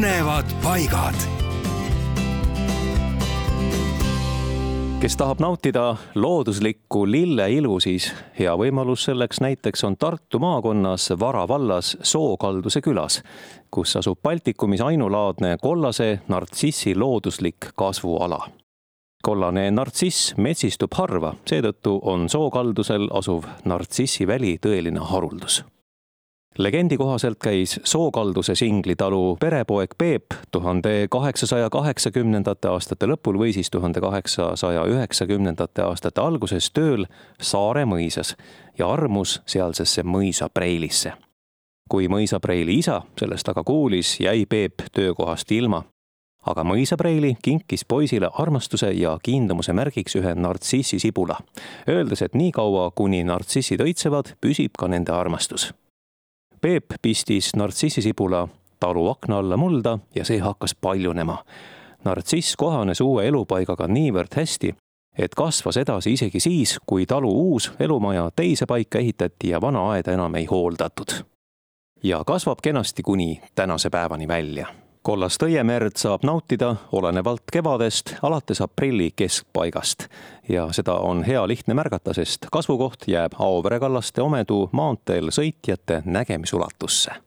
põnevad paigad. kes tahab nautida looduslikku lilleilu, siis hea võimalus selleks näiteks on Tartu maakonnas Vara vallas Sookalduse külas, kus asub Baltikumis ainulaadne kollase nartsissi looduslik kasvuala kollane nartsiss metsistub harva, seetõttu on sookaldusel asuv nartsissiväli tõeline haruldus legendi kohaselt käis Sookalduse Singli talu perepoeg Peep tuhande kaheksasaja kaheksakümnendate aastate lõpul või siis tuhande kaheksasaja üheksakümnendate aastate alguses tööl Saare mõisas ja armus sealsesse mõisapreilisse. kui mõisapreili isa sellest aga kuulis, jäi Peep töökohast ilma aga mõisapreili kinkis poisile armastuse ja kiindumuse märgiks ühe nartsissisibula, öeldes, et niikaua, kuni nartsissid õitsevad, püsib ka nende armastus. Peep pistis nartsissisibula talu akna alla mulda ja see hakkas paljunema. nartsiss kohanes uue elupaigaga niivõrd hästi, et kasvas edasi isegi siis, kui talu uus elumaja teise paika ehitati ja vana aeda enam ei hooldatud. ja kasvab kenasti kuni tänase päevani välja kollast õiemerd saab nautida olenevalt kevadest alates aprilli keskpaigast. Ja seda on hea lihtne märgata, sest kasvukoht jääb Auvere kallaste Omeduu maanteel sõitjate nägemisulatusse